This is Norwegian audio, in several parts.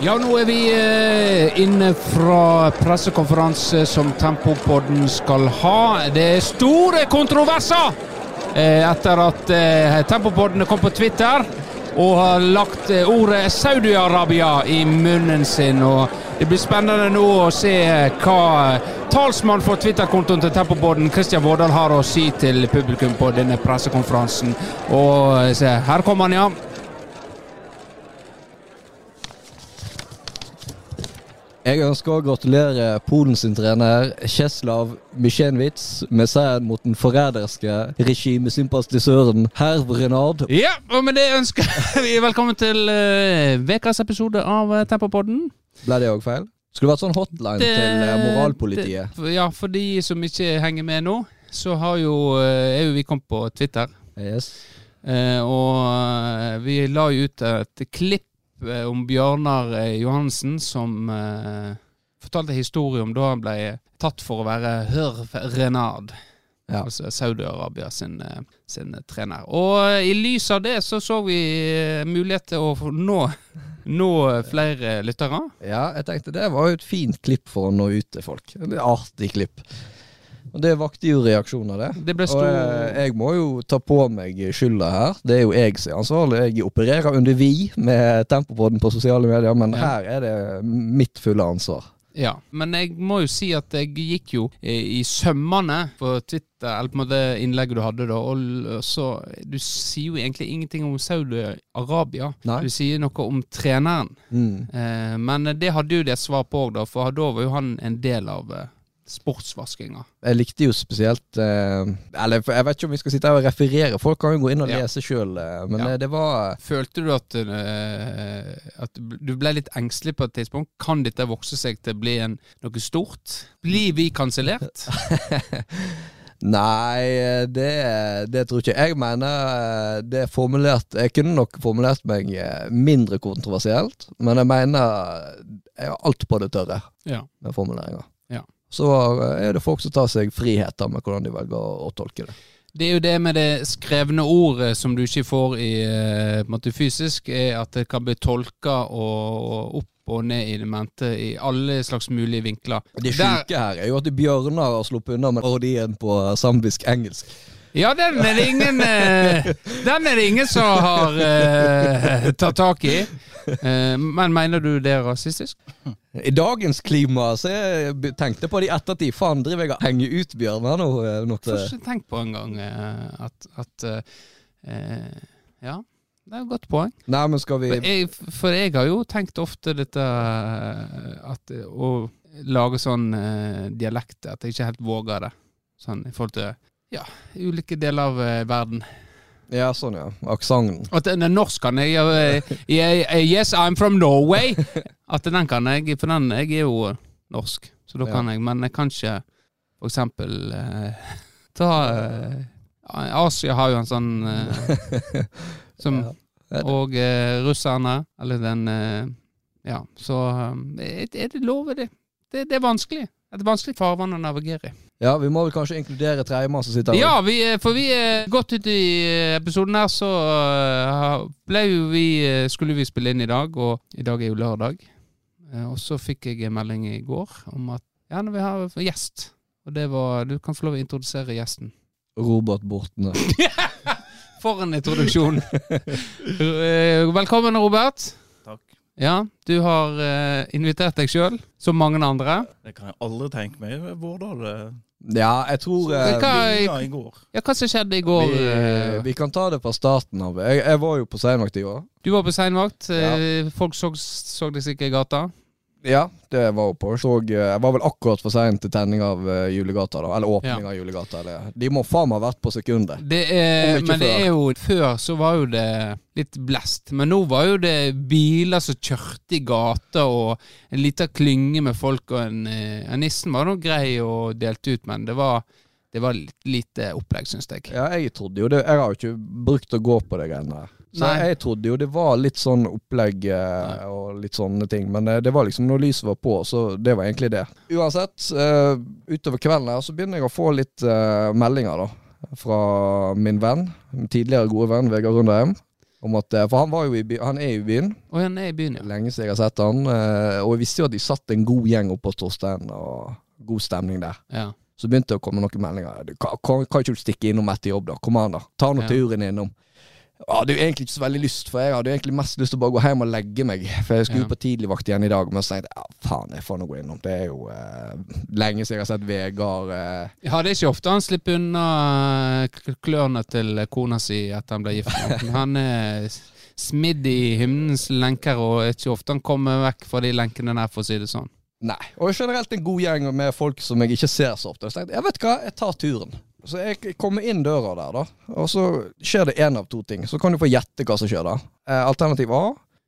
Ja, nå er vi eh, inne fra pressekonferanse som Tempopodden skal ha. Det er store kontroverser eh, etter at eh, Tempopodden kom på Twitter og har lagt ordet Saudi-Arabia i munnen sin. Og det blir spennende nå å se hva talsmann for Twitter-kontoen til Tempopodden, Kristian Vårdal, har å si til publikum på denne pressekonferansen. Og se, her kommer han, ja. Jeg ønsker å gratulere Polen sin trener Czeslaw Mysjenwitz med seieren mot den forræderske regimesympatisøren herr Renard. Ja, og med det ønsker vi velkommen til uh, episode av uh, Tempopodden. Ble det òg feil? Skulle vært sånn hotline Det- til uh, moralpolitiet. det- ja, for de som ikke henger med nå, så har jo, er jo vi kommet på Twitter. Yes. Eh, og eh, vi la jo ut et klipp eh, om Bjørnar eh, Johansen som eh, fortalte historie om da han ble tatt for å være Hør Renard. Ja. Altså Saudi-Arabia sin, eh, sin trener. Og eh, i lys av det så så vi eh, mulighet til å nå, nå flere lyttere. Ja, jeg tenkte det var jo et fint klipp for å nå ut til folk. Et artig klipp. Og det vakte jo reaksjoner, det. Det Og stor eh, jeg må jo ta på meg skylda her. Det er jo jeg som er ansvarlig. Jeg opererer under vi med Tempopodden på sosiale medier, men Ja. her er det mitt fulle ansvar. Ja, men jeg må jo si at jeg gikk jo i, i sømmene på Twitter, eller på måte innlegget du hadde da, og så Du sier jo egentlig ingenting om Saudi-Arabia. Du sier noe om treneren. Mm. Eh, men det hadde jo det svar på òg, da, for da var jo han en del av eh, sportsvaskinga. Jeg likte jo spesielt eh, Eller jeg vet ikke om vi skal sitte her og referere, folk kan jo gå inn og Ja. lese sjøl. Eh, men Ja. eh, det var Følte du at, eh, at du ble litt engstelig på et tidspunkt? Kan dette vokse seg til å bli en, noe stort? Blir vi kansellert? Nei, det, det tror ikke jeg. Mener eh, det er formulert Jeg kunne nok formulert meg mindre kontroversielt, men jeg mener jeg har alt på det tørre Ja. med formuleringer. Så er det folk som tar seg friheter med hvordan de velger å, å tolke det. Det er jo det med det skrevne ordet som du ikke får i eh, måte fysisk, er at det kan bli tolka og, opp og ned i det mente i alle slags mulige vinkler. Det sjuke her er jo at Bjørnar har sluppet unna med parodien på zambisk engelsk. Ja, den er det ingen eh, Den er det ingen som har eh, tatt tak i. Eh, men mener du det er rasistisk? I dagens klima så jeg tenkte på det i ettertid. Faen, driver jeg og henger ut Bjørnar nå? Får ikke tenkt på engang uh, at, at eh, Ja, det er et godt poeng. Nei, men skal vi For jeg, for jeg har jo tenkt ofte dette at Å lage sånn dialekt At jeg ikke helt våger det. Sånn i forhold til ja, ulike deler av eh, verden. Ja, sånn ja. Aksenten. At den er norsk kan jeg eh, jeg- jeg- Yes, I'm from Norway! At den kan jeg, for den jeg er jo norsk. Så da Ja. kan jeg, men jeg kan ikke for eksempel eh, ta eh, Asia har jo en sånn eh, som Ja. Og eh, russerne, eller den eh, Ja, så eh, er det lover det. det. Det er vanskelig. Er vanskelig farvann å navigere i. Ja, vi må vel kanskje inkludere tredjemann som sitter her. Ja, vi, eh, for vi er godt ut i eh, episoden her, så eh, ble jo vi eh, Skulle vi spille inn i dag, og i dag er jo lørdag. Eh, Og så fikk jeg en melding i går om at ja, vi har gjest. Og det var Du kan få lov å introdusere gjesten. Robert Bortne. For en introduksjon! Eh, Velkommen, Robert. Ja, du har uh, invitert deg sjøl, som mange andre. Det kan jeg aldri tenke meg. Vårdal det Ja, jeg tror eh, Hva- vinga i går. Ja, hva som skjedde i går? vi, uh, vi kan ta det fra starten av. Jeg, jeg var jo på seinvakt i år. Du var på seinvakt. Ja. Folk så, så deg sikkert i gata. Ja, det var jo på. Så, eh, jeg var vel akkurat for sein til tenning av uh, Julegata, da. Eller åpning av Julegata. Eller. De må faen meg ha vært på sekundet. Det er, men før. det er jo Før så var jo det litt blest. Men nå var jo det biler som kjørte i gata, og en liten klynge med folk, og en, eh, en Nissen var nå grei og delte ut, men det var, det var litt lite opplegg, syns jeg. Ja, jeg trodde jo det. Jeg har jo ikke brukt å gå på det greiene her. Så Nei. jeg trodde jo det var litt sånn opplegg eh, og litt sånne ting. Men eh, det var liksom når lyset var på, så det var egentlig det. Uansett, eh, utover kvelden her så begynner jeg å få litt eh, meldinger, da. Fra min venn, min tidligere gode venn Vegard Rundheim. Om at, eh, for han, var jo i by, han er jo i byen. Og han er i byen, ja. Lenge siden jeg har sett han. eh, Og jeg visste jo at de satt en god gjeng oppe hos Torstein, og god stemning der. ja. Så begynte det å komme noen meldinger. Du, kan, kan, kan ikke du stikke innom etter jobb, da? Kom an, da. Ta nå Ja. turen innom. Jeg hadde jo egentlig ikke så veldig lyst, for jeg hadde jo egentlig mest lyst til å bare gå hjem og legge meg. For jeg skulle Ja. på tidligvakt igjen i dag, men så tenkte jeg ja, faen, jeg får nå gå innom. Det er jo eh, lenge siden jeg har sett Vegard eh, Ja, det er ikke ofte han slipper unna eh, klørne til kona si etter han ble gift. Han er smidd i hymnens lenker, og det er ikke ofte han kommer vekk fra de lenkene der, for å si det sånn. Nei. Og generelt en god gjeng med folk som jeg ikke ser så ofte. Så tenkte jeg, jeg vet hva, jeg tar turen. Så jeg kommer inn døra der, da. Og så skjer det én av to ting. Så kan du få gjette hva som skjer da. Eh, alternativ A.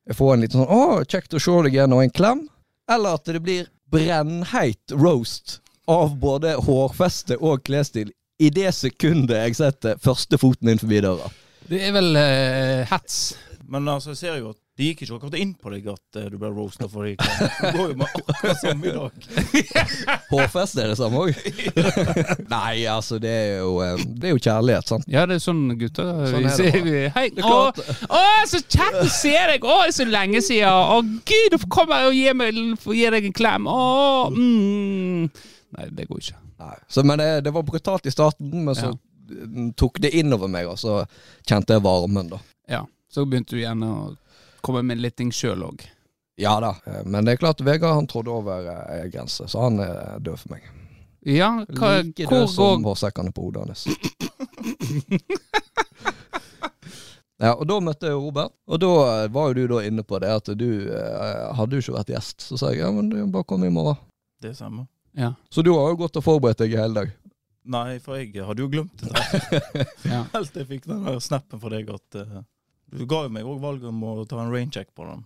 Jeg får en liten sånn 'Å, kjekt å se deg igjen', og en klem. Eller at det blir brennheit roast av både hårfeste og klesstil i det sekundet jeg setter første foten inn forbi døra. Det er vel uh, hets. Men altså, jeg ser jo at det gikk ikke akkurat inn på deg at eh, du ble roasta for det. Du går jo med akkurat samme i dag. Hårfeste er det samme òg? Nei, altså, det er jo, eh, det er jo kjærlighet, sant. Ja, det er sånn gutter Sånn vi er vi, Hei, å, å, så kjekt å se deg! Å, det er så lenge siden! Å, gud, du kommer og gir meg får gi deg en klem! Å, mm. Nei, det går ikke. Nei. Så, men det, det var brutalt i starten, men så tok det innover meg, og så kjente jeg varmen, da. Ja, så begynte du igjen å komme med litt ting sjøl òg. Ja da. Eh, Men det er klart, Vegard han trådde over eh, en grense, så han er død for meg. Ja, hva, like hvor død som hårsekkene på hodet hans. ja, og da møtte jeg Robert, og da eh, var jo du da inne på det at du eh, hadde jo ikke vært gjest. Så sa jeg ja, men du bare kom i morgen. Det samme. Ja. Så du har jo gått og forberedt deg i hele dag. Nei, for jeg hadde jo glemt det. ja. Helt til jeg fikk den der snappen for deg at eh, Du ga jo meg òg valget om å ta en raincheck på den.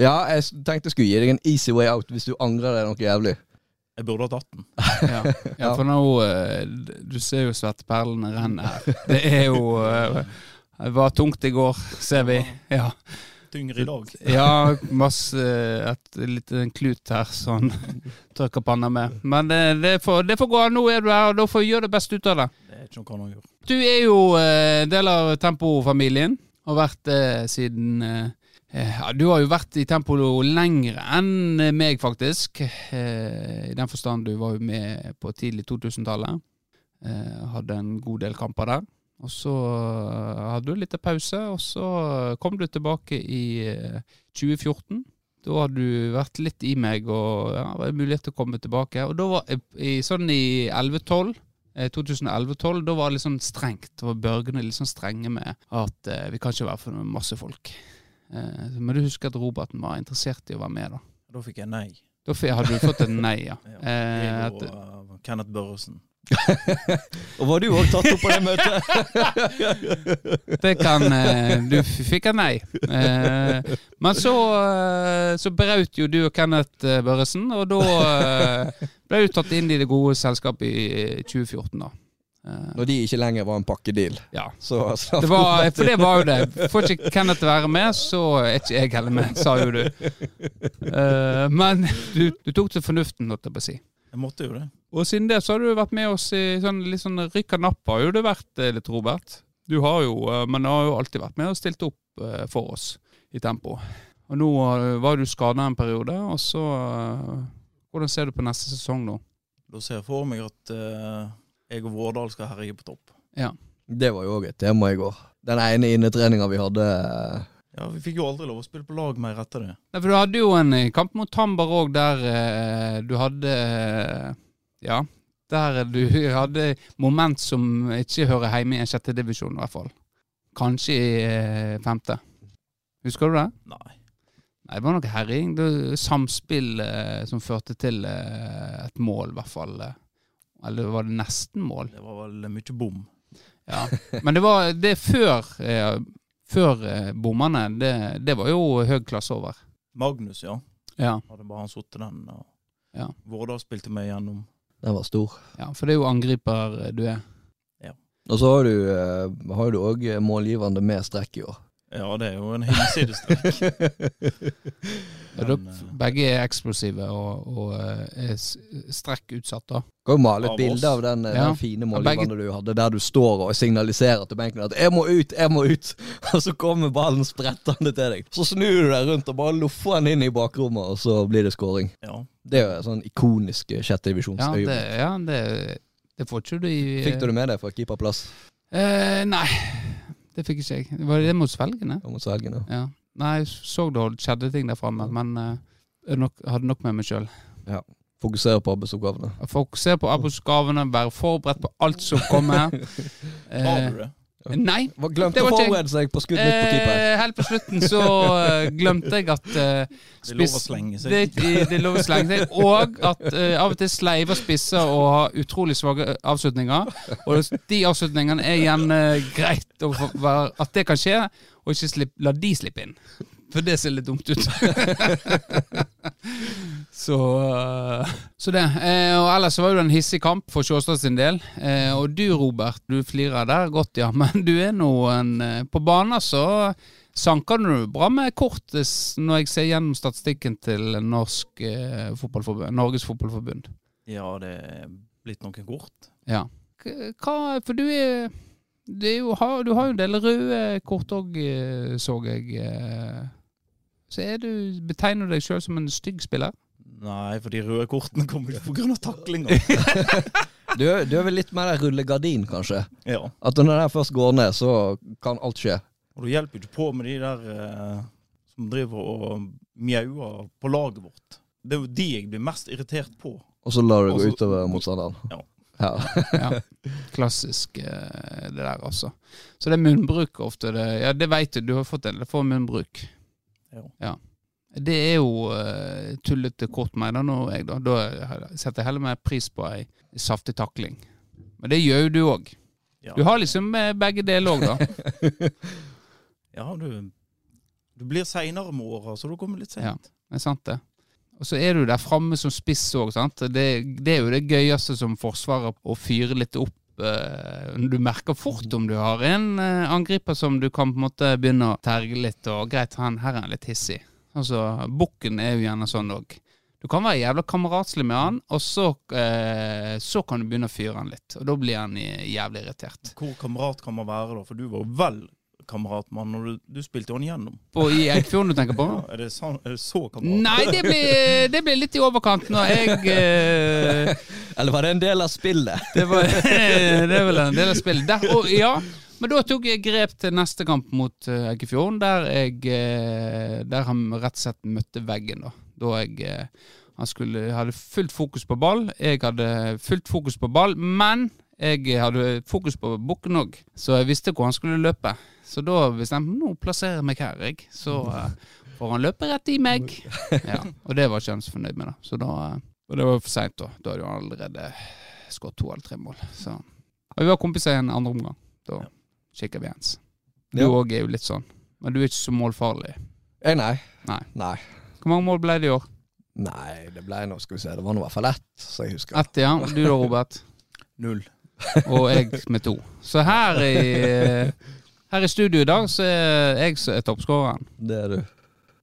Ja, jeg tenkte jeg skulle gi deg en easy way out hvis du angrer deg noe jævlig. Jeg burde ha tatt den. Ja. ja, for nå eh, Du ser jo svetteperlene renne her. Det er jo eh, Det var tungt i går, ser vi. Ja. Tyngre i dag. Ja, masse Et lite klut her som han tørker panna med. Men det, det, får, det får gå. Nå er du her, og da får vi gjøre det beste ut av det. Det er ikke noe å gjøre. Du er jo eh, del av Tempo-familien. Har vært det siden eh, ja, Du har jo vært i Tempolo lengre enn meg, faktisk. Eh, I den forstand du var jo med på tidlig 2000-tallet. Eh, hadde en god del kamper der. Og så eh, hadde du litt pause, og så kom du tilbake i eh, 2014. Da hadde du vært litt i meg, og ja, det var mulighet til å komme tilbake. Og da var i, sånn i 11-12 eh, 2011-12, da var det litt sånn strengt. Da var Børgene litt sånn strenge med at eh, vi kan ikke være for masse folk. Eh, men du husker at Roberten var interessert i å være med, da. Da fikk jeg nei. Da hadde du fått et nei, ja. Ja. Eh, at, og uh, Kenneth Børresen. Og var du òg tatt opp på det møtet? det kan eh, Du fikk et nei. Eh, men så, eh, så braut jo du og Kenneth Børresen, og da ble du tatt inn i det gode selskapet i 2014, da. Når de ikke lenger var en pakkedeal. ja. Så, Det var, for det var jo det. Får ikke Kenneth være med, så er ikke jeg heller med, sa jo du. Eh, men du, du tok til fornuften, holdt jeg på å si. Jeg måtte jo det. Og siden det så har du vært med oss i sånn, litt sånn rykk og napp har jo du vært eh, litt, Robert. Du har jo, eh, men har jo alltid vært med og stilt opp eh, for oss i tempo. Og nå var du skada en periode, og så Hvordan ser du på neste sesong nå? Da ser jeg for meg at uh, jeg og Vårdal skal herje på topp. Ja. Det var jo òg et tema i går. Den ene innetreninga vi hadde Ja, Vi fikk jo aldri lov å spille på lag mer etter det. Nei, for du hadde jo en kamp mot Tambar òg, der eh, du hadde eh, Ja. Der du hadde moment som ikke hører hjemme i en sjette divisjon, i hvert fall. Kanskje i eh, femte. Husker du det? Nei. Nei, det var noe var samspill eh, som førte til eh, et mål, i hvert fall. eh. Eller var det nesten mål? Det var vel mye bom. Ja. Men det var det før eh, Før bommene. Det, det var jo høy klasse over. Magnus, ja. Ja. Hadde bare han sittet den. Og Ja. Vårdal spilte meg gjennom. Den var stor. ja, for det er jo angriper eh, du er. Og så har du eh, har du òg målgivende med strekk i år. Ja, det er jo en hinsides strekk. Men, eh, begge er eksplosive og, og eh, er strekk utsatt, da. Kan jo male et bilde av den, eh, Ja. den fine målgiveren du hadde, der du står og signaliserer til benken at 'jeg må ut, jeg må ut', og så kommer ballen sprettende til deg. Så snur du deg rundt og bare loffer den inn i bakrommet, og så blir det scoring. ja. Det er jo sånn ikonisk Ja, det, ja, det, det får ikke du i Fikk du det med deg fra keeperplass? Eh, nei, det fikk ikke jeg. Var det mot svelgene? Ja, mot Svelgen, ja. Ja. Nei, jeg så det skjedde ting der framme, men eh, jeg nok, hadde nok med meg sjøl. Fokusere på arbeidsoppgavene. Fokusere på arbeidsoppgavene, være forberedt på alt som kommer. Har Eh, du det? Nei. Glemte å var forberede seg på skudd midt på keeper. Eh, helt på slutten så eh, glemte jeg at eh, Det er lov å slenge seg. det, det er lov å slenge seg. Og at uh, av og til sleiver spisser og har utrolig svake avslutninger. Og de avslutningene er igjen uh, greit å være, at det kan skje, og ikke slipp, la de slippe inn. For det ser litt dumt ut. så, uh, så det. Eh, og ellers var det en hissig kamp for Sjåstad sin del. Eh, og du, Robert, du flirer der godt, ja. Men du er nå en eh, På banen så sanker du bra med kort eh, når jeg ser gjennom statistikken til Norsk, eh, fotballforbund, Norges Fotballforbund. Ja, det er blitt noen kort. Ja. Hva For du er, det er jo, Du har jo en del røde kort òg, så jeg. Så er du, betegner du deg sjøl som en stygg spiller? Nei, for de røde kortene kommer jo pga. taklinga. Du, er- du er vel litt mer der rullegardin, kanskje? ja. At når den først går ned, så kan alt skje. Og du hjelper jo ikke på med de der eh, som driver og mjauer på laget vårt. Det er jo de jeg blir mest irritert på. Og så lar du det gå utover motstanderen. Ja. Ja. Ja. Klassisk eh, det der, altså. Så det er munnbruk ofte. Det, ja, det veit du. Du har fått en får for munnbruk. Ja. Det er jo uh, tullete kort, mener nå jeg, da. Da setter jeg heller mer pris på ei saftig takling. Men det gjør jo du òg. Ja, Du har liksom eh, begge deler òg, da. ja du, du blir seinere med åra, så du kommer litt Ja. Det er sant, det. Og så er du der framme som spiss òg, sant. Det, det er jo det gøyeste som forsvarer, å fyre litt opp. Eh, Du merker fort om du har en eh, angriper som du kan på en måte begynne å terge litt, og greit, han her er han litt hissig. Altså, Bukken er jo gjerne sånn òg. Du kan være jævla kameratslig med han, og så, eh, så kan du begynne å fyre han litt. Og da blir han jævlig irritert. Hvor kamerat kan man være da? For du var jo vel kamerat med han når du, du spilte han gjennom. På, I Eikfjorden du tenker på? Ja, er, det så, er det så kamerat? Nei, det blir, det ble, litt i overkant når jeg eh, Eller var det en del av spillet? Det, var, det er vel en del av spillet. Der, og, ja, men da tok jeg grep til neste kamp mot uh, Eikefjorden, der jeg eh, Der han rett og slett møtte veggen. Da Da jeg eh, han skulle, hadde fullt fokus på ball. Jeg hadde fullt fokus på ball, men jeg hadde fokus på bukken òg, så jeg visste hvor han skulle løpe. Så da bestemte jeg nå plasserer jeg meg her, jeg. Så uh, får han løpe rett i meg. Ja, og det var ikke han så fornøyd med, da. Så da eh, Og det var for seint, da. Da hadde han allerede skåret to eller tre mål. Så. Og vi var kompiser i en andre omgang. Da kikker vi ens. Du òg er jo litt sånn. Men du er ikke så målfarlig. Jeg, nei. Nei. Nei. Hvor mange mål ble det i år? Nei, det ble nå, skal vi se. Det var nå i hvert fall ett, så jeg husker. Ett, ja. Du da, Robert? Null. Og jeg med to. Så her i, her i studio i dag så er jeg som er toppskåreren. Det er du.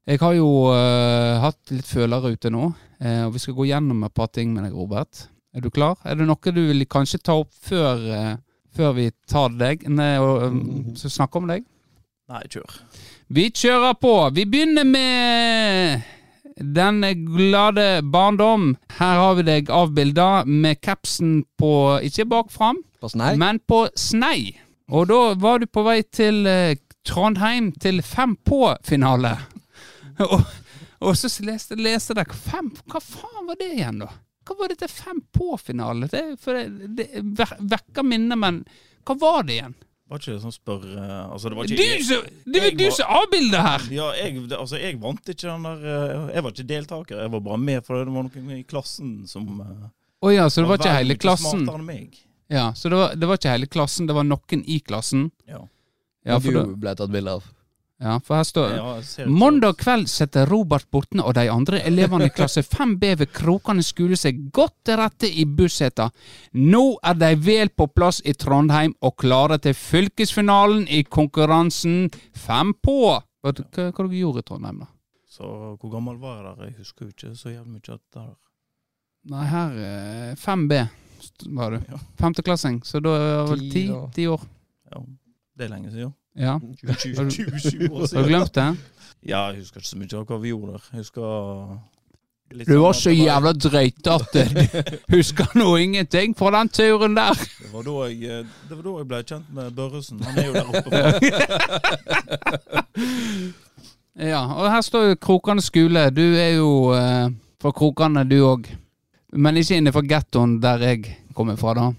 Jeg har jo uh, hatt litt følere ute nå, uh, og vi skal gå gjennom et par ting med deg, Robert. Er du klar? Er det noe du vil kanskje ta opp før, uh, før vi tar deg? Nei, og, um, så snakke om deg? Nei, kjør. Vi kjører på. Vi begynner med den glade barndom. Her har vi deg avbilda med capsen på ikke bak fram, men på snei. Og da var du på vei til eh, Trondheim til Fem på-finale. og, og så leste, leste dere fem, Hva faen var det igjen, da? Hva var det til Fem på-finale? Det, det, det vekker minner, men hva var det igjen? Var ikke det sånn spør eh, Altså, det var ikke Du som Det var du som avbilda her! ja, jeg, det- altså, jeg vant ikke den der eh, Jeg var ikke deltaker, jeg var bare med for det var noen i klassen som eh, Å ja, så det var ikke hele klassen? smartere enn meg. Ja, Så det var, det var ikke hele klassen, det var noen i klassen? Ja. Ja, for, du ble tatt bilde av. ja, for her står Ja, jeg Mandag kveld setter Robert Bortne og de andre elevene i klasse 5B ved Krokane skole seg godt til rette i busseta. Nå er de vel på plass i Trondheim og klare til fylkesfinalen i konkurransen Fem på. Hva, hva, hva du gjorde i Trondheim, da? Så hvor gammel var jeg der? Jeg husker jo ikke så jævlig mye at der. Nei, her eh, 5B var du. Ja. Femteklassing. Så da er det vel Ti ti år. Ja, det er lenge siden. Ja. 20, 20 år Har du glemt det? Ja, jeg husker ikke så mye av hva vi gjorde der. Jeg husker litt Du sånn var så jævla drøyt at du husker nå ingenting fra den turen der. Det var, da jeg, eh, det var da jeg ble kjent med Børresen. Han er jo der oppe. Ja, og her står jo Krokane skole. Du er jo eh, fra Krokane, du òg. Men ikke innenfor gettoen der jeg kommer fra, da.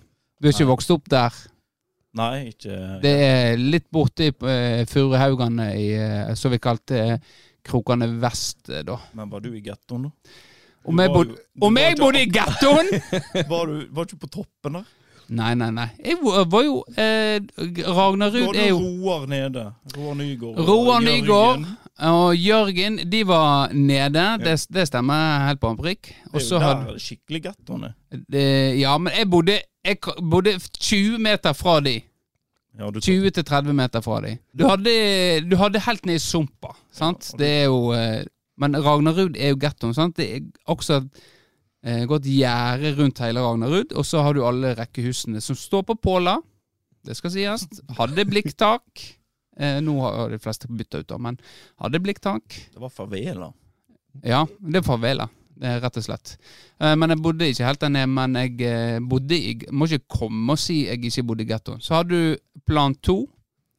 Du er ikke Nei. vokst opp der. Nei, ikke Det er litt borti uh, Furuhaugane i uh, så vi kalte uh, Krokane vest, eh, da. Men var du i gettoen, da? Om jeg, bod, om jeg bodde i gettoen?! Var du var ikke på toppen der? Nei, nei, nei. Jeg var jo eh, Ragnarud er jo Roar nede. Roar Nygård. Roar Jørgen. Og Jørgen, de var nede. Det, det stemmer helt på en prikk. Det Og så hadde skikkelig gattoene. Ja, men jeg bodde, jeg bodde 20 meter fra de. Ja, 20 til 30 meter fra de. Du hadde, du hadde helt ned i sumpa, sant? Ja, Det er jo eh, Men Ragnarud er jo gettoen, sant? Det er også eh, gått gjerde rundt hele Ragnarud, og så har du alle rekkehusene som står på påla. Det skal sies. Hadde blikktak. Eh, nå har de fleste bytta ut, da, men hadde blikktak. Det var favela. Ja, det er favela. Rett og slett. Eh, Men jeg bodde ikke helt der nede. Men jeg eh, bodde i Må ikke komme og si jeg ikke bodde i gettoen. Så har du plan to.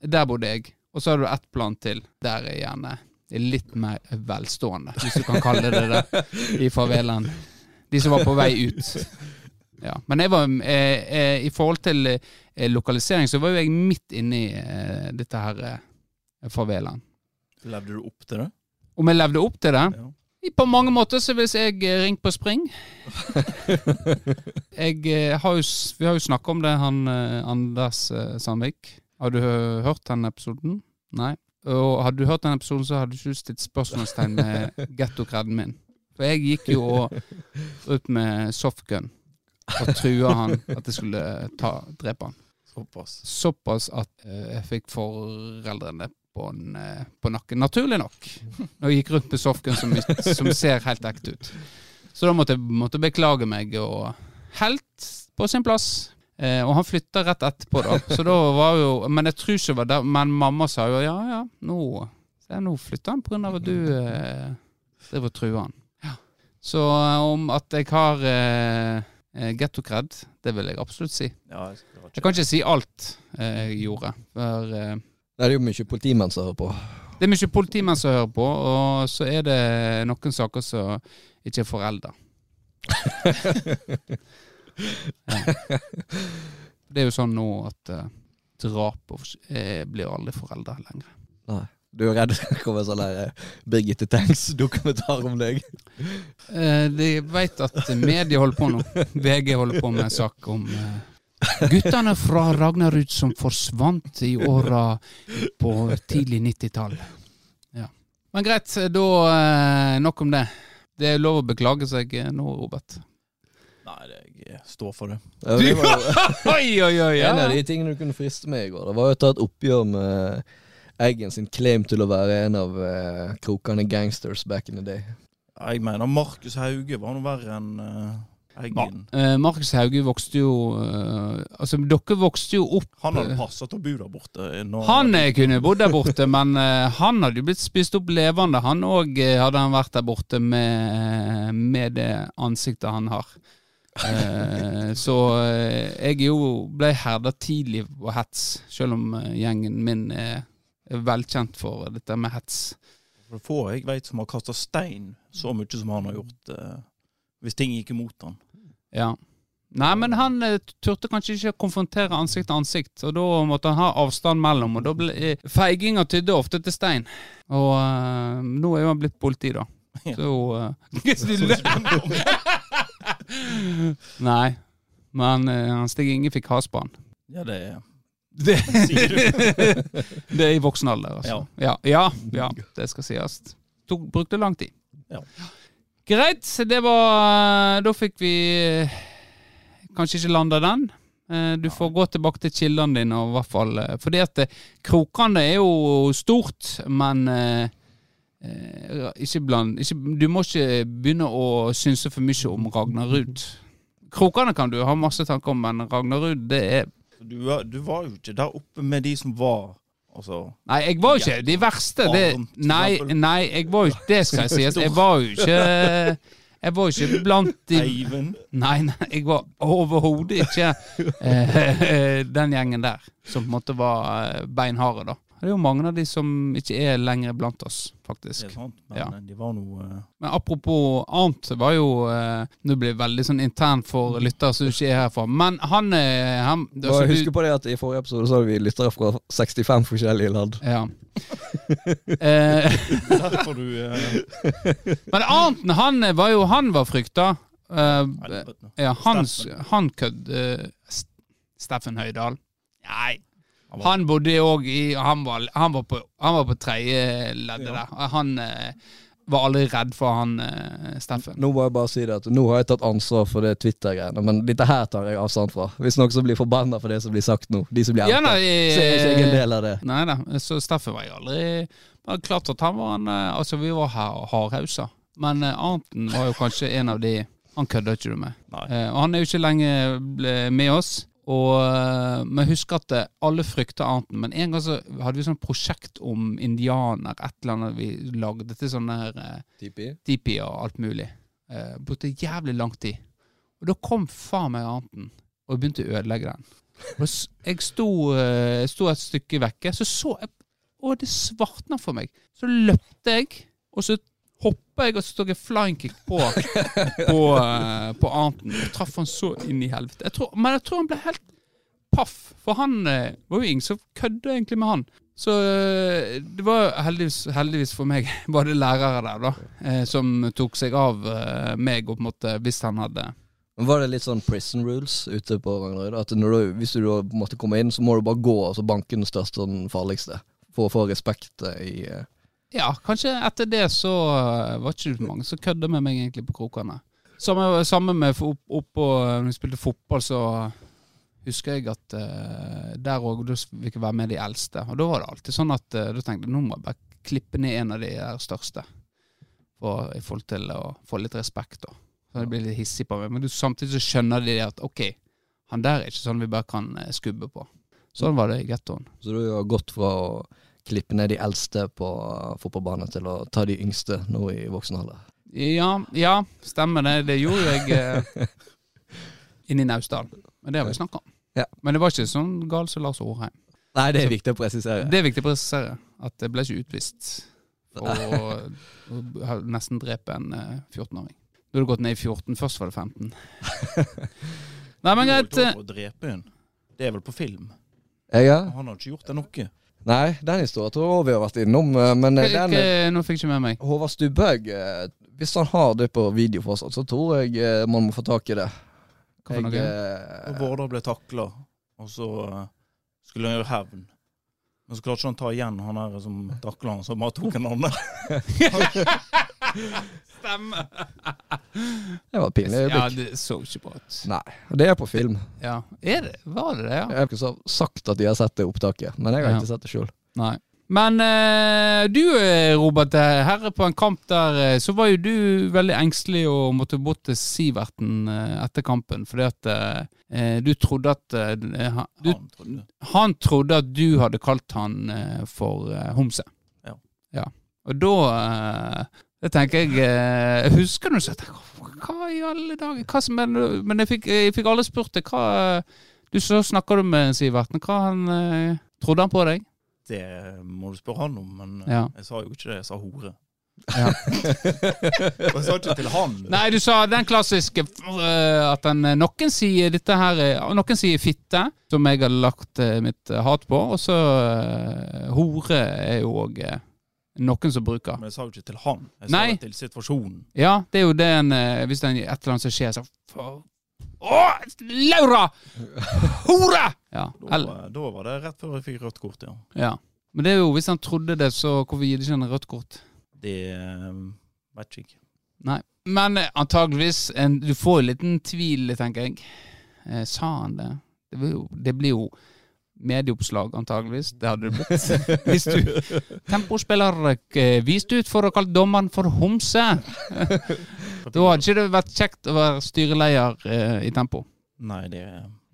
Der bodde jeg. Og så har du ett plan til. Der er gjerne er litt mer velstående, hvis du kan kalle det det, i favelaen. De som var på vei ut. Ja. Men jeg var, eh, eh, i forhold til eh, lokalisering, så var jo jeg midt inni eh, dette her eh, favelaen. Levde du opp til det? Om jeg levde opp til det? Ja. På mange måter så hvis jeg eh, ringe på spring. jeg har jo, vi har jo snakka om det, han Anders Sandvik. Har du hørt den episoden? Nei. Og hadde du hørt den episoden, så hadde du ikke stilt spørsmålstegn med gettokreden min. For jeg gikk jo og- ut med softgun og trua han at jeg skulle ta, drepe han. Såpass. Såpass at eh, jeg fikk foreldrene på, en, eh, på nakken. Naturlig nok. Når jeg gikk rundt med softgun som, som ser helt ekte ut. Så da måtte jeg måtte beklage meg, og helt på sin plass. Eh, og han flytta rett etterpå, da. Så da var jo Men jeg tror ikke det var der. Men mamma sa jo ja, ja, nå, ja, nå flytta han pga. at du eh, driver og truer han. Ja. Så eh, om at jeg har eh, eh, gettokred, det vil jeg absolutt si. Ja, jeg, Jeg kan ikke si alt eh, jeg gjorde. For eh, Det er jo mye politimenn som hører på. det er mye politimenn som hører på, og så er det noen saker som ikke er forelda. ja. Det er jo sånn nå at eh, drap eh, blir aldri forelda lenger. Nei. Du er redd det kommer sånn der eh, Birgitte Tengs-dokumentar om deg? Eh, de vet at media holder på nå. VG holder på med en sak om eh, guttene fra Ragnarud som forsvant i åra på tidlig 90-tall. Ja. Men greit, da eh, nok om det. Det er lov å beklage seg eh, nå, Robert. Nei, jeg står for det. Ja, det jo oi, oi, oi! en av de tingene du kunne friste med i går. Det var jo å ta et oppgjør med Eggen sin claim til å være en av uh, krokene gangsters back in the day. Jeg mener Markus Hauge var noe verre enn uh, Eggen. Eh, Markus Hauge vokste jo uh, Altså, dere vokste jo opp Han hadde passa til å bo der borte. Han kunne bodd der borte, men han hadde jo blitt spist opp levende. Han òg hadde han vært der borte med, med det ansiktet han har. Eh, så jeg jo ble herda tidlig på hets, selv om gjengen min er, er velkjent for dette med hets. Det er få jeg vet som har kasta stein så mye som han har gjort, eh, hvis ting gikk imot han. Ja. Nei, men han eh, turte kanskje ikke konfrontere ansikt til ansikt, og da måtte han ha avstand mellom, og da ble eh, feiginga tydde ofte til stein. Og eh, nå er jo han blitt politi, da. Ja. Så uh, Nei. Men eh, han Stig Inge fikk has på han. Ja, det er Det, det er i voksen alder, altså. Ja. Ja, ja, det skal sies. Tok, brukte lang tid. Ja. Greit, det var Da fikk vi eh, kanskje ikke landa den. Eh, Du får gå tilbake til kildene dine, i hvert fall eh, Fordi at Krokene Krokane er jo stort, men eh, eh, ikke bland, ikke, Du må ikke begynne å synse for mye om Ragnarud. Krokane kan du ha masse tanker om, men Ragnarud, det er Du, du var jo ikke der oppe med de som var Altså Nei, jeg var jo ikke de verste. Det, nei, nei, jeg var jo ikke Det skal jeg si. Jeg var jo ikke Jeg var ikke blant de. Nei, nei, jeg var overhodet ikke eh, den gjengen der. Som på en måte var eh, beinharde, da. Det er jo mange av de som ikke er lenger blant oss, faktisk. Det er sant, men Ja. de var noe uh... Men apropos annet, var jo uh, Nå blir det veldig sånn internt for lyttere som ikke er herfra. Men han, er han Bare altså, husk på det at I forrige episode så hadde vi lyttere fra 65 forskjellige land. Ja. Eh, Derfor du eh, men Arnten, han var jo Han var frykta. Uh, ja, han, kødd eh, Steffen Høydahl. Nei, Han bodde òg i Han var, han var på, han var på tredje leddet der. Han eh, var aldri redd for han eh, Steffen. Nå må jeg bare si det at nå har jeg tatt ansvar for det Twitter-greiene, men dette her tar jeg avstand fra. Hvis noen som blir forbanna for det som blir sagt nå, de som blir Ja, outa, så er ikke jeg en del av det. Nei da, så Steffen var jeg aldri var klart at han var en eh, Altså, vi var her hardhausa. Men eh, Arnten var jo kanskje en av de Han kødda ikke du med. Eh, og han er jo ikke lenge med oss. Og eh, Men husk at eh, alle frykter Arnten. Men en gang så hadde vi sånn prosjekt om indianer, et eller annet vi lagde til sånne her eh, Tipi. Tipi og alt mulig. Eh, brukte jævlig lang tid. Og da kom faen meg Arnten og begynte å ødelegge den. Og jeg sto, eh, sto et stykke vekke, så så jeg Å, det svartna for meg. Så løpte jeg, og så hoppa jeg, og så tok jeg flying kick på, på, uh, på Arnton. Og traff han så inn i helvete. Jeg tror, men jeg tror han ble helt paff, for han uh, var jo ingen som kødda egentlig med han. Så uh, det var heldigvis, heldigvis for meg var det lærere der, da, som tok seg av meg og på en måte hvis han hadde Var det litt sånn prison rules ute på Ragnarøy? At du, hvis du måtte komme inn, så må du bare gå og så banke den største og den farligste? For å få respekt i Ja, kanskje etter det så var var ikke så mange som kødda med meg egentlig på krokene. Samme, samme med opp, opp, oppå når vi spilte fotball, så husker jeg at uh, der òg fikk jeg være med de eldste. Og da var det alltid sånn at uh, da tenkte jeg nå må jeg bare klippe ned en av de der største. For, I forhold til å få litt respekt, da. Så de blir litt hissig på meg. Men du, samtidig så skjønner de at ok, han der er ikke sånn vi bare kan eh, skubbe på. Sånn var det i gettoen. Så du har gått fra å klippe ned de eldste på eh, fotballbanen til å ta de yngste nå i voksen alder? Ja, ja, stemmer det. Det gjorde jeg eh, inne i Naustdal. Men det har vi snakka om. Ja. Men det var ikke sånn galt som Lars Orheim. Nei, det er viktig å presisere. Det er viktig å presisere. At det ble ikke utvist for å, nesten drepe en eh, 14-åring. Da hadde det gått ned i 14. Først var det 15. Nei, men greit. eh, å drepe en. Det er vel på film. Ja? Han har ikke gjort det noe. Nei, den historien tror jeg vi har vært innom, eh, men eh, den hva- Nå fikk jeg ikke med meg. Håvard Stubhaug, eh, hvis han har det på video fortsatt, så tror jeg eh, man må få tak i det. Hva for noe? eh, Og Vårdal ble takla, og så eh, skulle han gjøre hevn. Men så klarte ikke han ta igjen han der som takla han, så bare tok en andre. Stemmer. det var et pinlig Ja, det så ikke bra ut. Nei, det er på film. Ja, er det? Var det det, ja? Jeg har ikke sagt at de har sett det opptaket, men jeg har Ja. ikke sett det sjøl. Men eh, du eh, Robert, herre på en kamp der, eh, så var jo du veldig engstelig og måtte bort til Siverten eh, etter kampen, fordi at eh, eh, du trodde at eh, han, du, Han trodde. han trodde at du hadde kalt han eh, for eh, homse. Ja. ja. Og da eh, det tenker jeg eh, Jeg husker når du sa Hva i alle dager hva som, Men, men jeg, fikk, jeg fikk alle spurt deg hva Du Så snakker du med Siverten. Hva han eh, Trodde han på deg? Det må du spørre han om, men eh, Ja. jeg sa jo ikke det. Jeg sa hore. Ja. Jeg sa ikke til han. Nei, du sa den klassiske at den, noen sier dette her Noen sier fitte, som jeg har lagt mitt hat på, og så hore er jo òg noen som bruker. Men jeg sa jo ikke til han. Jeg Nei. sa det til situasjonen. Ja, det er jo det en øh, Hvis det er et eller annet som skjer, så for- Å, Laura! Hore! Ja, Da, da var det rett før jeg fikk rødt kort, ja. ja. Men det er jo, hvis han trodde det, så hvorfor gir de ikke han rødt kort? Det vet vet ikke. Nei. Men eh, antageligvis en, Du får jo en liten tvil, tenker jeg. Eh, sa han det? Det jo, det blir jo medieoppslag, antageligvis. Det hadde det blitt. Hvis du Tempospiller eh, vist ut for å kalle dommeren for homse. Da hadde ikke det vært kjekt å være styreleder eh, i Tempo. Nei, det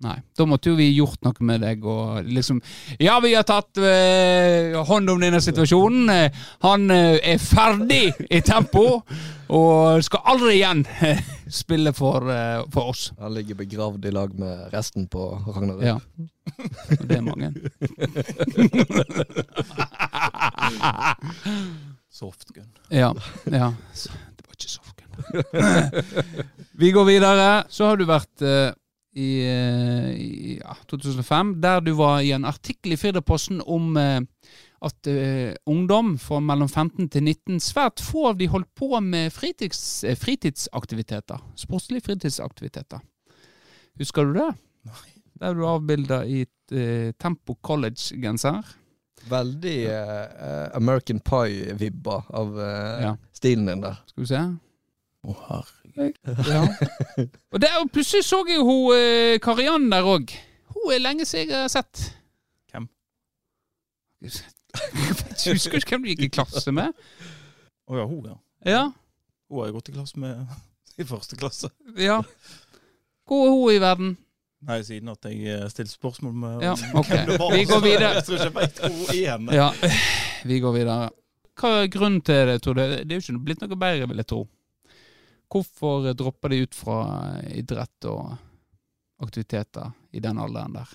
Nei. Da måtte jo vi gjort noe med deg og liksom Ja, vi har tatt eh, hånd om denne situasjonen. Eh, Han eh, er ferdig i tempo og skal aldri igjen eh, spille for, eh, for oss. Han ligger begravd i lag med resten på Ragnarød. Ja. Og det er mange. Softgun. Ja. ja. Det var ikke softgun. Vi går videre. Så har du vært eh, i, eh, i ja, 2005, der du var i en artikkel i Firdaposten om eh, at eh, ungdom fra mellom 15 til 19, svært få av de holdt på med fritids, fritidsaktiviteter. Sportslige fritidsaktiviteter. Husker du det? Nei. Der er du avbilda i eh, Tempo College-genser. Veldig eh, American Pie-vibber av eh, Ja. stilen din der. Skal vi se. Å, herregud. Ja. og der, og plutselig så jeg jo hun eh, Kariann der òg. Hun er lenge siden jeg har sett. Hvem? Jeg husker ikke hvem du gikk i klasse med. Å ja, hun, ja. Ja, Hun har jeg gått i klasse med i første klasse. ja. Hvor er hun i verden? Nei, siden at jeg eh, stilte spørsmål med Ja, okay. ok. hvem det var. Vi går videre. Jeg tror ikke jeg vet hvor er. Ja, vi går videre. Hva er grunnen til det, tror du? Det er jo ikke blitt noe bedre, vil jeg tro. Hvorfor dropper de ut fra idrett og aktiviteter i den alderen der?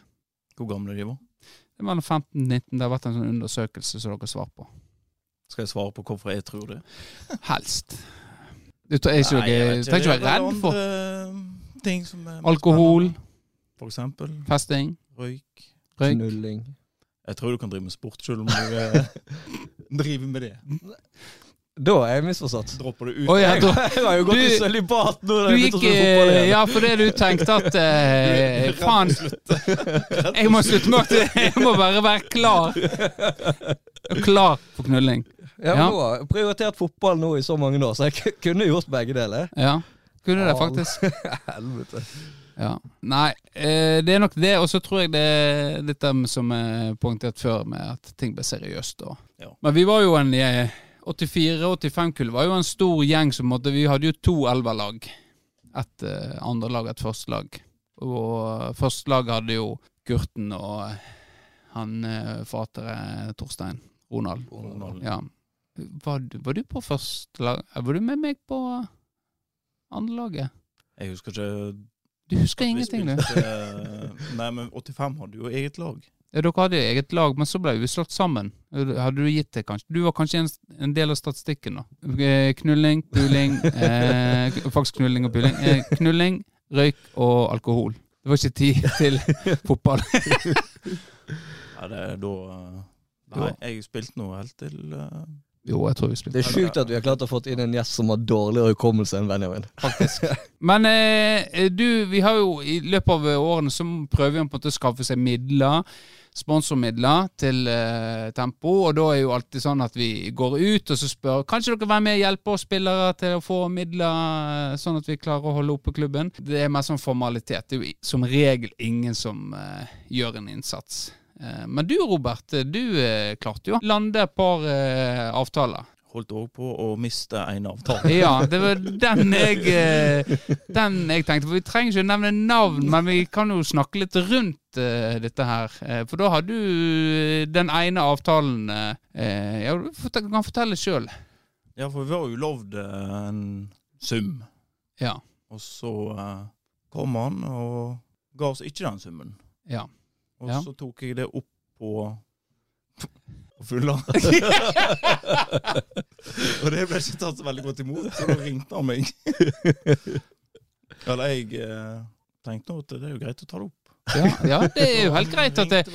Hvor gamle de var? Det er mellom 15 og 19. Det har vært en sånn undersøkelse som dere svarer på. Skal jeg svare på hvorfor jeg tror det? Helst. Du er ikke ikke Det være redd for ting som er alkohol, spennende. For eksempel festing, røyk. røyk. Knulling. Jeg tror du kan drive med sport selv om du eh, driver med det. Da er jeg misforstått. Dropper du ut Oh, ja, Jeg, da- jeg har jo gått Du- i sølibat nå. Du jeg gikk ja, for fordi du tenkte at eh, Faen, jeg må slutte med at jeg må bare være klar. Klar for knulling. Ja, Ja. Nå har jeg prioritert fotball nå i så mange år, så jeg kunne gjort begge deler. Ja, kunne det faktisk. Helvete. Ja. Nei, eh, det er nok det. Og så tror jeg det er litt det som er poengtert før, med at ting blir seriøst. Og. Ja. Men vi var jo en eh, 84-85-kull var jo en stor gjeng som måtte Vi hadde jo to elverlag. Et eh, andre lag, et første lag. Og første lag hadde jo Gurten og eh, han eh, fatere Torstein. Ronald. Ronald. Ja. Var, du- var du på første lag? Var du med meg på andre laget? Jeg husker ikke Du husker Vi ingenting, du? spilte, eh, Nei, men 85 hadde jo eget lag. Ja, dere hadde jo eget lag, men så ble vi slått sammen. Hadde du gitt det, kanskje? Du var kanskje en, en del av statistikken, da. Eh, Knulling, puling eh, Faktisk knulling og puling. Eh, knulling, røyk og alkohol. Det var ikke tid til fotball. Ja, det er da eh, Nei, jeg spilte nå helt til uh... Jo, jeg tror vi Det er sjukt at vi har klart å fått inn en gjest som har dårligere hukommelse enn Benjamin. Men eh, du, vi har jo i løpet av årene så prøver vi på en måte å skaffe seg midler, sponsormidler til uh, Tempo, og da er jo alltid sånn at vi går ut og så spør Kanskje dere være med og hjelpe oss spillere til å få midler, uh, sånn at vi klarer å holde oppe klubben? Det er mer sånn formalitet. Det er jo som regel ingen som uh, gjør en innsats. Men du Robert, du klarte jo å lande et par avtaler. Holdt òg på å miste en avtale. Ja, det var den jeg eh, Den jeg tenkte. For vi trenger ikke nevne navn, men vi kan jo snakke litt rundt uh, dette her. Eh, for da har du den ene avtalen uh, Ja, du kan fortelle sjøl. Ja, for vi var jo lovd en sum, Ja. og så uh, kom han og ga oss ikke den summen. ja. Og Ja. så tok jeg det opp på på av. og det ble ikke tatt så veldig godt imot, så da ringte han meg. Eller jeg eh, tenkte nå at det er jo greit å ta det opp. Ja, ja, det er jo helt greit at det eh,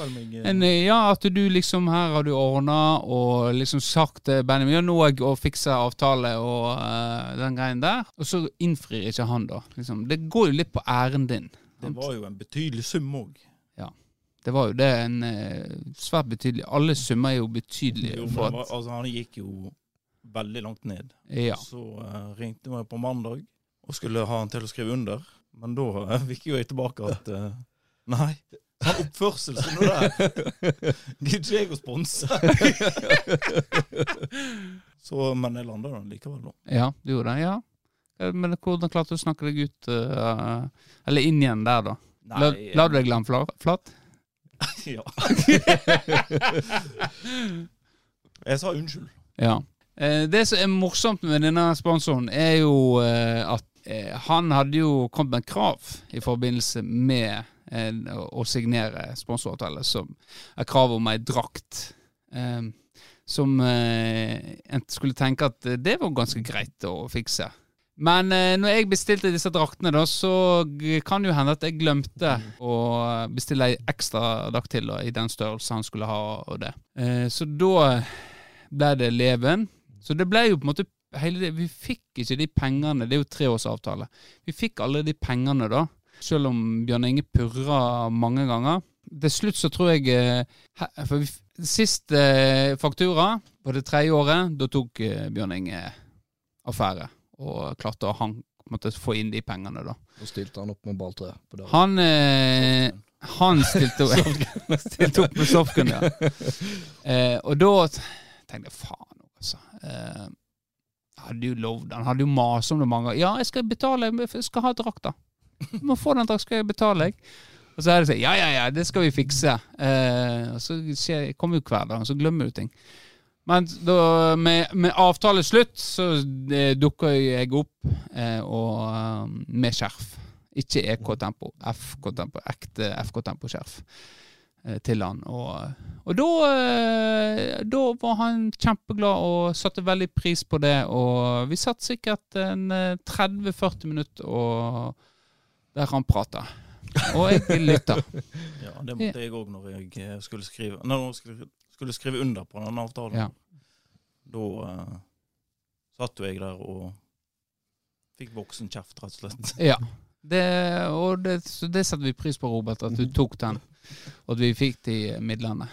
en, eh, ja, at du liksom her har du ordna og liksom sagt til Benjamin ja, nå er jeg og fikser avtale og uh, den greien der, og så innfrir ikke han, da. Liksom. Det går jo litt på æren din. Det var jo en betydelig sum òg. Det var jo det en eh, svært betydelig Alle summer er jo betydelige. For at, Altså, han gikk jo veldig langt ned. ja. Så eh, ringte vi på mandag og skulle ha han til å skrive under. Men da eh, fikk jo jeg tilbake at eh, nei, Sånn oppførsel som det der. Gidder jeg å sponse. Så, men jeg landa den likevel, da. Ja, du gjorde det, ja. Men hvordan klarte du å snakke deg ut uh, Eller inn igjen der, da? La, la du deg glemme fla- flat? Ja. jeg sa unnskyld. Ja. Eh, Det som er morsomt med denne sponsoren, er jo eh, at eh, han hadde jo kommet med krav i forbindelse med å signere sponsoravtale, som er krav om ei drakt. eh, Som en skulle tenke at det var ganske greit å fikse. Men eh, når jeg bestilte disse draktene, da, så kan det jo hende at jeg glemte å bestille ei ekstra drakt til da, i den størrelse han skulle ha. og det. Eh, så da ble det leven. Så det ble jo på en måte hele det, Vi fikk ikke de pengene, det er jo treårsavtale. Vi fikk alle de pengene da, selv om Bjørn Inge purra mange ganger. Til slutt så tror jeg eh, For sist faktura på det tredje året, da tok Bjørn Inge affære. Og klarte å han, måtte få inn de pengene, da. Og stilte han opp med balltre på. Han, eh, han stilte, stilte opp med softgun, ja. Eh, og da tenkte jeg faen, altså. Eh, hadde jo lovd, han hadde jo mast om det mange ganger. Ja, jeg skal betale, jeg skal ha drakta. Du må få den drakta, skal jeg betale deg. Og så er det sånn, ja, ja, ja, det skal vi fikse. Eh, og så kommer jo hverdagen, så glemmer du ting. Men da, med, med avtale slutt, så eh, dukker jeg opp eh, og, eh, med skjerf. Ikke EK-tempo, FK-tempo, ekte FK-tempo-skjerf eh, til han. Og, og da, eh, da var han kjempeglad og satte veldig pris på det. Og vi satt sikkert en eh, 30-40 minutter og, der han prata. Og jeg lytta. Ja, det måtte jeg òg når jeg eh, skulle skrive Når jeg skulle, skulle skrive under på den avtalen. Ja. Da uh, satt jo jeg der og fikk voksen kjeft, rett og slett. Ja. Det, og det, det setter vi pris på, Robert, at du tok den, og at vi fikk de midlene.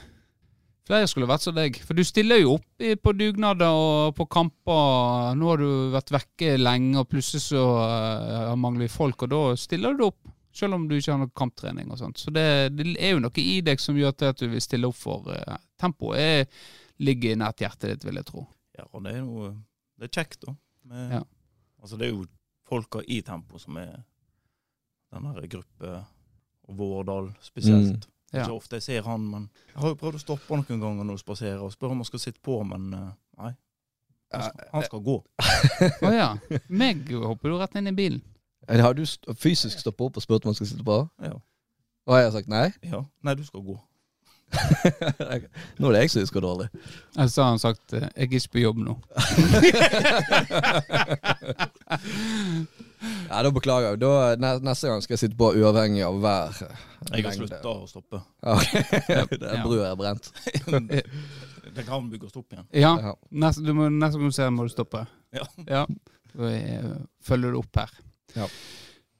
Flere skulle vært som deg, for du stiller jo opp på dugnader og på kamper. Nå har du vært vekke lenge, og plutselig så uh, mangler vi folk, og da stiller du opp. Selv om du ikke har noe kamptrening og sånt. Så det, det er jo noe i deg som gjør at du vil stille opp for uh, Tempoet er- ligger nært hjertet ditt, vil jeg tro. Ja, og det er jo Det er kjekt, da. Med, Ja. Altså, det er jo folka i Tempo som er den her gruppe, og Vårdal spesielt. Er Ja. ikke ofte jeg ser han, men jeg har jo prøvd å stoppe han noen ganger når du spaserer, og spørre om han skal sitte på, men eh, nei. Han skal, han skal gå. Å ja. Meg hopper du rett inn i bilen. Eh, Har du st- fysisk stoppa opp og spurt om han skal sitte på? Ja. Og jeg har sagt nei? ja. Nei, du skal gå. nå er det jeg som husker dårlig. Eller så har han sagt eh, 'jeg er ikke på jobb nå'. Ja, Da beklager jeg. Da, neste gang skal jeg sitte på uavhengig av hver Jeg har slutta å stoppe. Okay. Den brua er brent. det kan bygges opp igjen. Ja, neste, du må, neste gang du ser må du stoppe. Ja. Ja. Følger du opp her. Ja.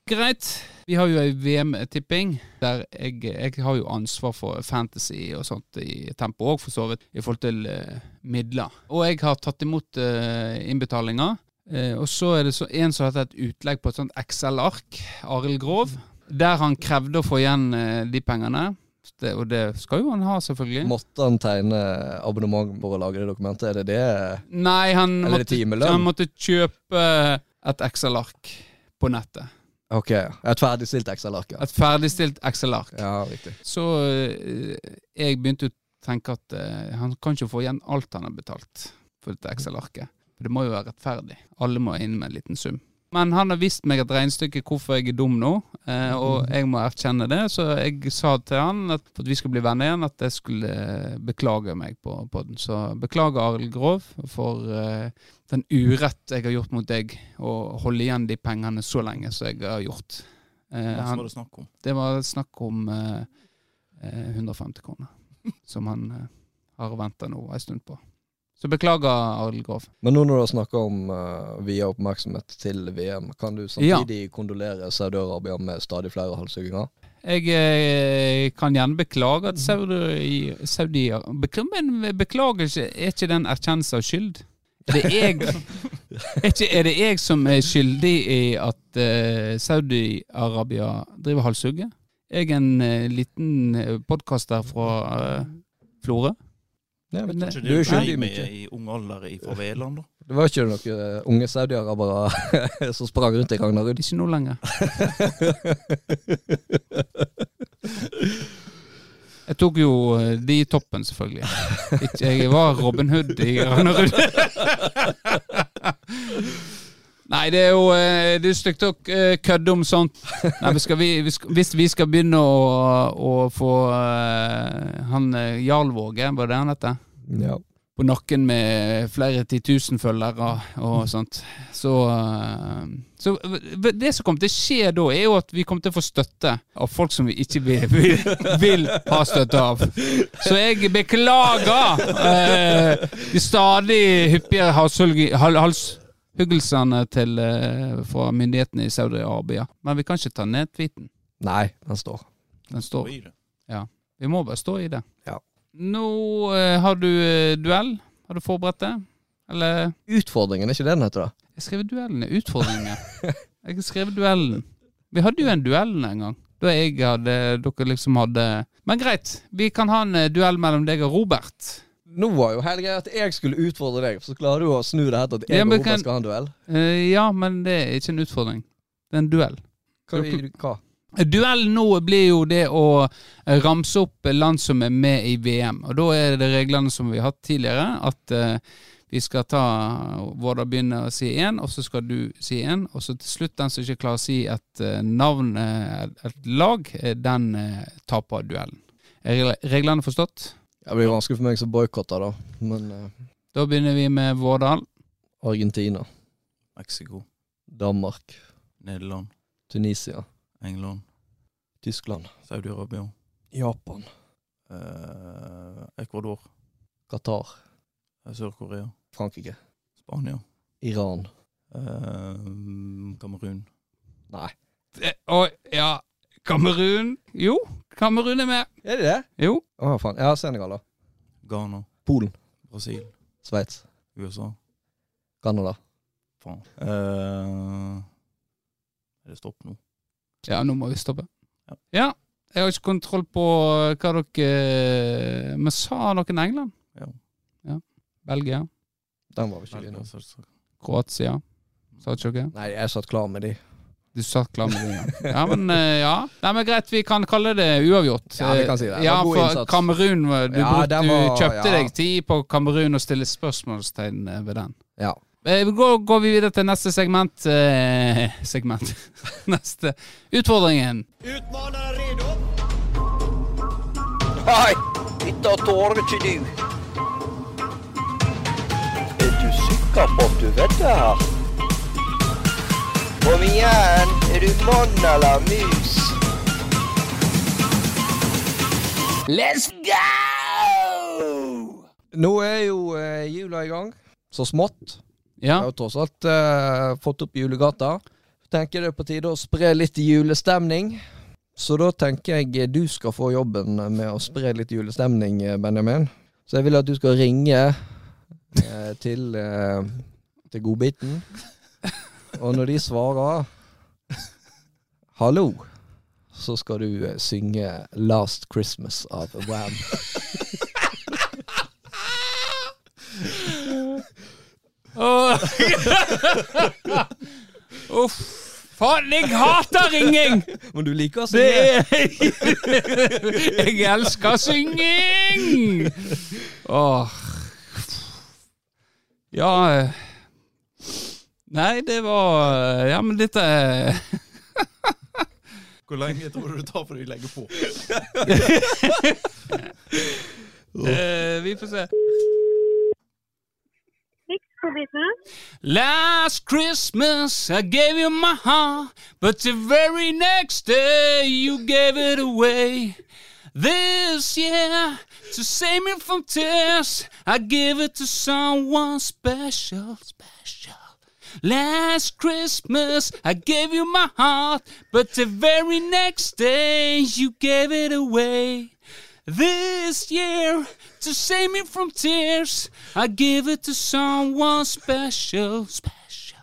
Greit. Vi har jo ei VM-tipping der jeg, jeg har jo ansvar for fantasy og sånt i tempo òg, for så vidt, i forhold til uh, midler. Og jeg har tatt imot uh, innbetalinger. Uh, og så er det så en som har hatt et utlegg på et sånt Excel-ark, Arild Grov, der han krevde å få igjen de pengene. Det, og det skal jo han ha, selvfølgelig. Måtte han tegne abonnement for å lage det dokumentet? Er det det? Nei, han Eller er det måtte, han måtte kjøpe et Excel-ark på nettet. Ok, et ferdigstilt Excel-ark. ja. Et ferdigstilt Excel-ark. Ja, riktig. Så eh, jeg begynte å tenke at eh, han kan ikke få igjen alt han har betalt for dette Excel-arket. For det må jo være rettferdig. Alle må inn med en liten sum. Men han har vist meg et regnestykke hvorfor jeg er dum nå, eh, og jeg må erkjenne det. Så jeg sa til han at at vi skulle bli venner igjen, at jeg skulle eh, beklage meg på, på den. Så beklager Arild Grov for eh, den urett jeg har gjort mot deg, og holde igjen de pengene så lenge som jeg har gjort. Eh, Hva var det snakk om? det var snakk om eh, eh, 150 kroner, som han har venta nå en stund på. Så beklager, Arild Grov. Men nå når du har snakka om uh, via oppmerksomhet til VM, kan du samtidig kondolere Saudi-Arabia med stadig flere halshugginger? Jeg eh, kan gjerne beklage at Saudi, Saudi Men beklager ikke, er ikke den erkjennelse av skyld? Er det jeg, er ikke, er det jeg som er skyldig i at eh, Saudi-Arabia driver halshugge? jeg er en eh, liten podkaster fra eh, Florø. Ja, Men du. Du det er skyldig mye. i ung alder i faveland, da? Det var ikke noen eh, unge saudiarabere som sprang rundt i Ragnarud. Ikke nå lenger. Jeg tok jo eh, de i toppen, selvfølgelig. Ikke, jeg var Robin Hood i Ragnarud. Nei, det er jo eh, det er stygt å eh, kødde om sånt. Nei, vi skal vi, hvis vi skal begynne å, å få eh, han Jarl Jarlvåge, var det han heter? Ja. på nakken med flere titusen følgere og sånt. Så, så det som kommer til å skje da, er jo at vi kommer til å få støtte av folk som vi ikke vil, vil, vil ha støtte av. Så jeg beklager eh, de stadig hyppigere halshugg- hal- halshuggelsene til, eh, fra myndighetene i Saudi-Arabia. Men vi kan ikke ta ned tweeten. Nei, den står. Den står. Ja. Vi må bare stå i det. Ja. Nå eh, har du eh, duell. Har du forberedt det? Eller Utfordringen, er ikke det den heter? da? Jeg skrev duellen. Utfordringer. Jeg har skrevet duellen. Vi hadde jo en duell en gang. Da jeg hadde Dere liksom hadde Men greit, vi kan ha en eh, duell mellom deg og Robert. Nå var jo hele greia at jeg skulle utfordre deg, så klarer du å snu det her til at jeg Ja, og Robert skal ha en duell. Uh, ja, men det er ikke en utfordring. Det er en duell. Hva? Hva? Duellen nå blir jo det å eh, ramse opp land som er med i VM. Og da er det reglene som vi har hatt tidligere, at uh, vi skal ta Vårdal begynner å si én, og så skal du si én, og så til slutt den som ikke klarer å si et eh, navn, eh, et lag, eh, den eh, taper duellen. Er reglene forstått? Det blir vanskelig for meg som boikotter, da. Men eh, Da begynner vi med Vårdal. Argentina, Mexico, Danmark, Nederland, Tunisia, England, Tyskland, Saudi-Arabia, Japan, eh, Ecuador, Qatar, eh, Sør-Korea, Frankrike, Spania, Iran. eh, Kamerun. Nei. Det- Å, ja. Kamerun. Jo, Kamerun er med. Er det det? Jo. Å, faen. Ja, Senegal, da. Ghana, Polen, Brasil, Sveits, USA. Canada. Faen. Eh, er det stopp nå? Ja, nå må vi stoppe. Ja. Ja, jeg har ikke kontroll på hva dere Men sa noen England? Ja. ja. Belgia? Den var vi ikke innom. Kroatia? Sa ikke dere? Nei, jeg satt klar med de. Du satt klar med det, ja. ja. Men eh, ja. Nei, men greit, vi kan kalle det uavgjort. Ja, vi kan si det. Det Ja, for innsats. Kamerun Du, Ja, brukte, var, du kjøpte ja. deg tid på Kamerun og stille spørsmålstegn eh, ved den. Ja. Eh, går, går vi videre til neste segment. Eh, segment. neste utfordringen. Utmanaren redo? Nei, dette tåler ikke du. Er du sikker på at du vet det her? Kom igjen, er du mann eller mus? Let's go! Nå er jo eh, jula i gang, så smått. Jeg har tross alt eh, fått opp julegata. Tenker det er på tide å spre litt julestemning. Så da tenker jeg eh, du skal få jobben med å spre litt julestemning, eh, Benjamin. Så jeg vil at du skal ringe eh, til, eh, til godbiten. Og når de svarer 'hallo', så skal du eh, synge 'Last Christmas' av Wham. Åh. Uff. Faen, jeg hater ringing! Men du liker å Det synge? Jeg elsker synging! Åh. Ja eh. Nei, det var eh, Ja, men dette er Hvor lenge tror du det tar før vi legger på? uh, Vi får se. Last Christmas I gave you my heart, but the very next day you gave it away. This year, to save me from tears, I give it to someone special, special. Last Christmas I gave you my heart, but the very next day you gave it away. This year, to save me from tears, I give it to someone special, special.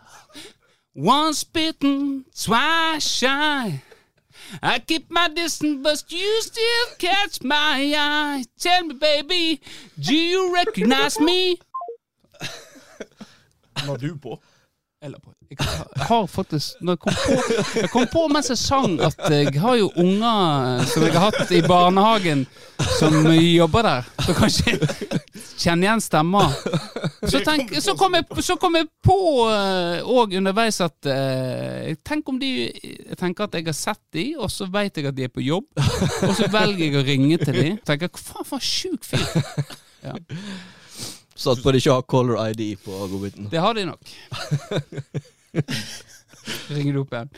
Once bitten, twice shy. I keep my distance, but you still catch my eye. Tell me, baby, do you recognize me? Du på? Jeg har faktisk jeg kom på Jeg kom på mens jeg sang at jeg har jo unger som jeg har hatt i barnehagen, som jobber der. Så kanskje kjenner igjen stemma. Så, tenk, så, kom, jeg, så kom jeg på òg underveis at eh, Tenk om de Jeg tenker at jeg har sett de, og så vet jeg at de er på jobb. Og så velger jeg å ringe til de. Tenker hva faen for en sjuk fyr. Ja. Satt på de ikke har caller ID på godbiten. Det har de nok. Ringer du opp igjen?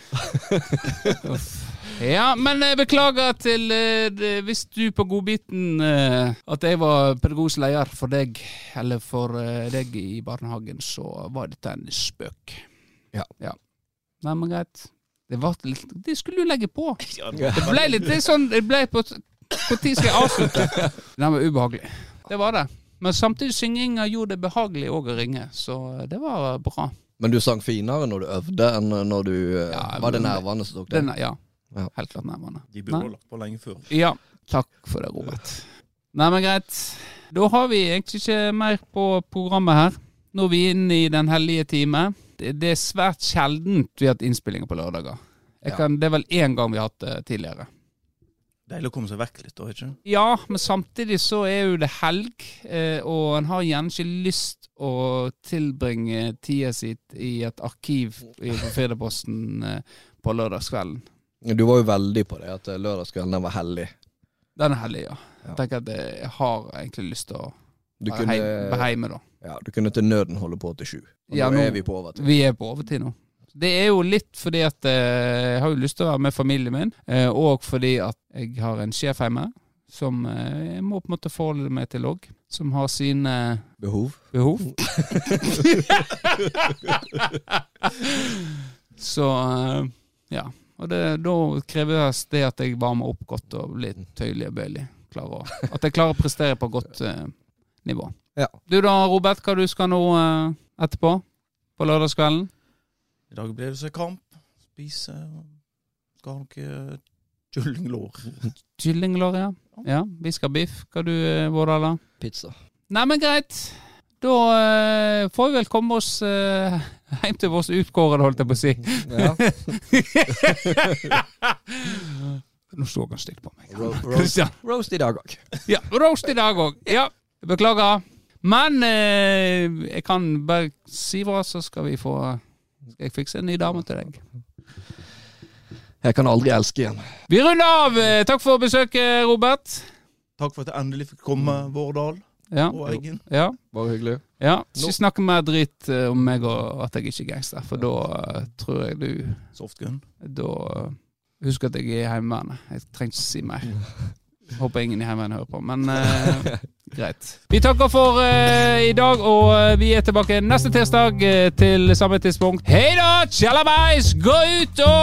Ja, men jeg beklager til eh, det- hvis du på godbiten eh, At jeg var pedagogisk leder for deg, eller for eh, deg i barnehagen, så var dette en spøk. Ja. Nei, men greit. Det, var litt, det skulle du legge på. Det ble litt det er sånn Det ble på Når skal jeg avslutte? Det var ubehagelig. Det var det. Men samtidig synginga gjorde det behagelig òg å ringe, så det var bra. Men du sang finere når du øvde enn når du eh, Ja, Var det nervene som tok det? Den, ja. Ja. Helt klart nervene. De burde ha lagt på lenge før. Ja, takk for det, Robert. Nei, men greit. Da har vi egentlig ikke mer på programmet her. Nå er vi inne i den hellige time. Det, det er svært sjeldent vi har hatt innspillinger på lørdager. Jeg kan, det er vel én gang vi har hatt det tidligere. Deilig å komme seg vekk litt, da, ikke Ja, men samtidig så er jo det helg, eh, og en har gjerne ikke lyst å tilbringe tida sitt i et arkiv i på Firdaposten eh, på lørdagskvelden. Du var jo veldig på det, at eh, lørdagskvelden var hellig. Den er hellig, ja. Ja. Jeg tenker at jeg har egentlig lyst til å Du være kunne, heim- være hjemme, da. ja, du kunne til nøden holde på til sju. Og Ja, nå- er vi på overtid. Vi er på overtid nå. Det er jo litt fordi at eh, jeg har jo lyst til å være med familien min, eh, og fordi at jeg har en sjef hjemme som eh, jeg må på en måte forholde meg til òg. Som har sine Behov. behov. Så ja. Og det, da kreves det at jeg varmer opp godt og blir tøyelig og bøyelig. At jeg klarer å prestere på godt eh, nivå. Ja. Du da, Robert, hva du skal nå eh, etterpå? På lørdagskvelden? I dag blir det seg kamp. Spise Skal ha noe kyllinglår. Kyllinglår, ja. ja. Vi skal ha biff. Hva du, eh, Vårdala? Pizza. Nei, men greit. Da uh, får vi vel komme oss uh, hjem til vårs utkårede, holdt jeg på å si. Ja. Nå så han stygt på meg. Ro roast, Ja. roast i dag òg. Ja, roast i dag òg. Ja, beklager. Men eh, jeg kan bare si hva, så skal vi få Skal jeg fikse en ny dame til deg. Jeg kan aldri elske igjen. Vi runder av. Eh, Takk for besøket, Robert. Takk for at jeg endelig fikk komme, Vårdal Ja. og Eggen. ja. Bare hyggelig. ja. Ikke snakk mer drit eh, om meg og at jeg ikke er gangster, for da eh, tror jeg du Softgun. Da Husk at jeg er i Heimevernet. Jeg trenger ikke si mer. Håper ingen i Heimevernet hører på, men uh, greit. Vi takker for uh, i dag, og eh, vi er tilbake neste tirsdag uh, til samme tidspunkt. Hei da, tjallabais! Gå ut og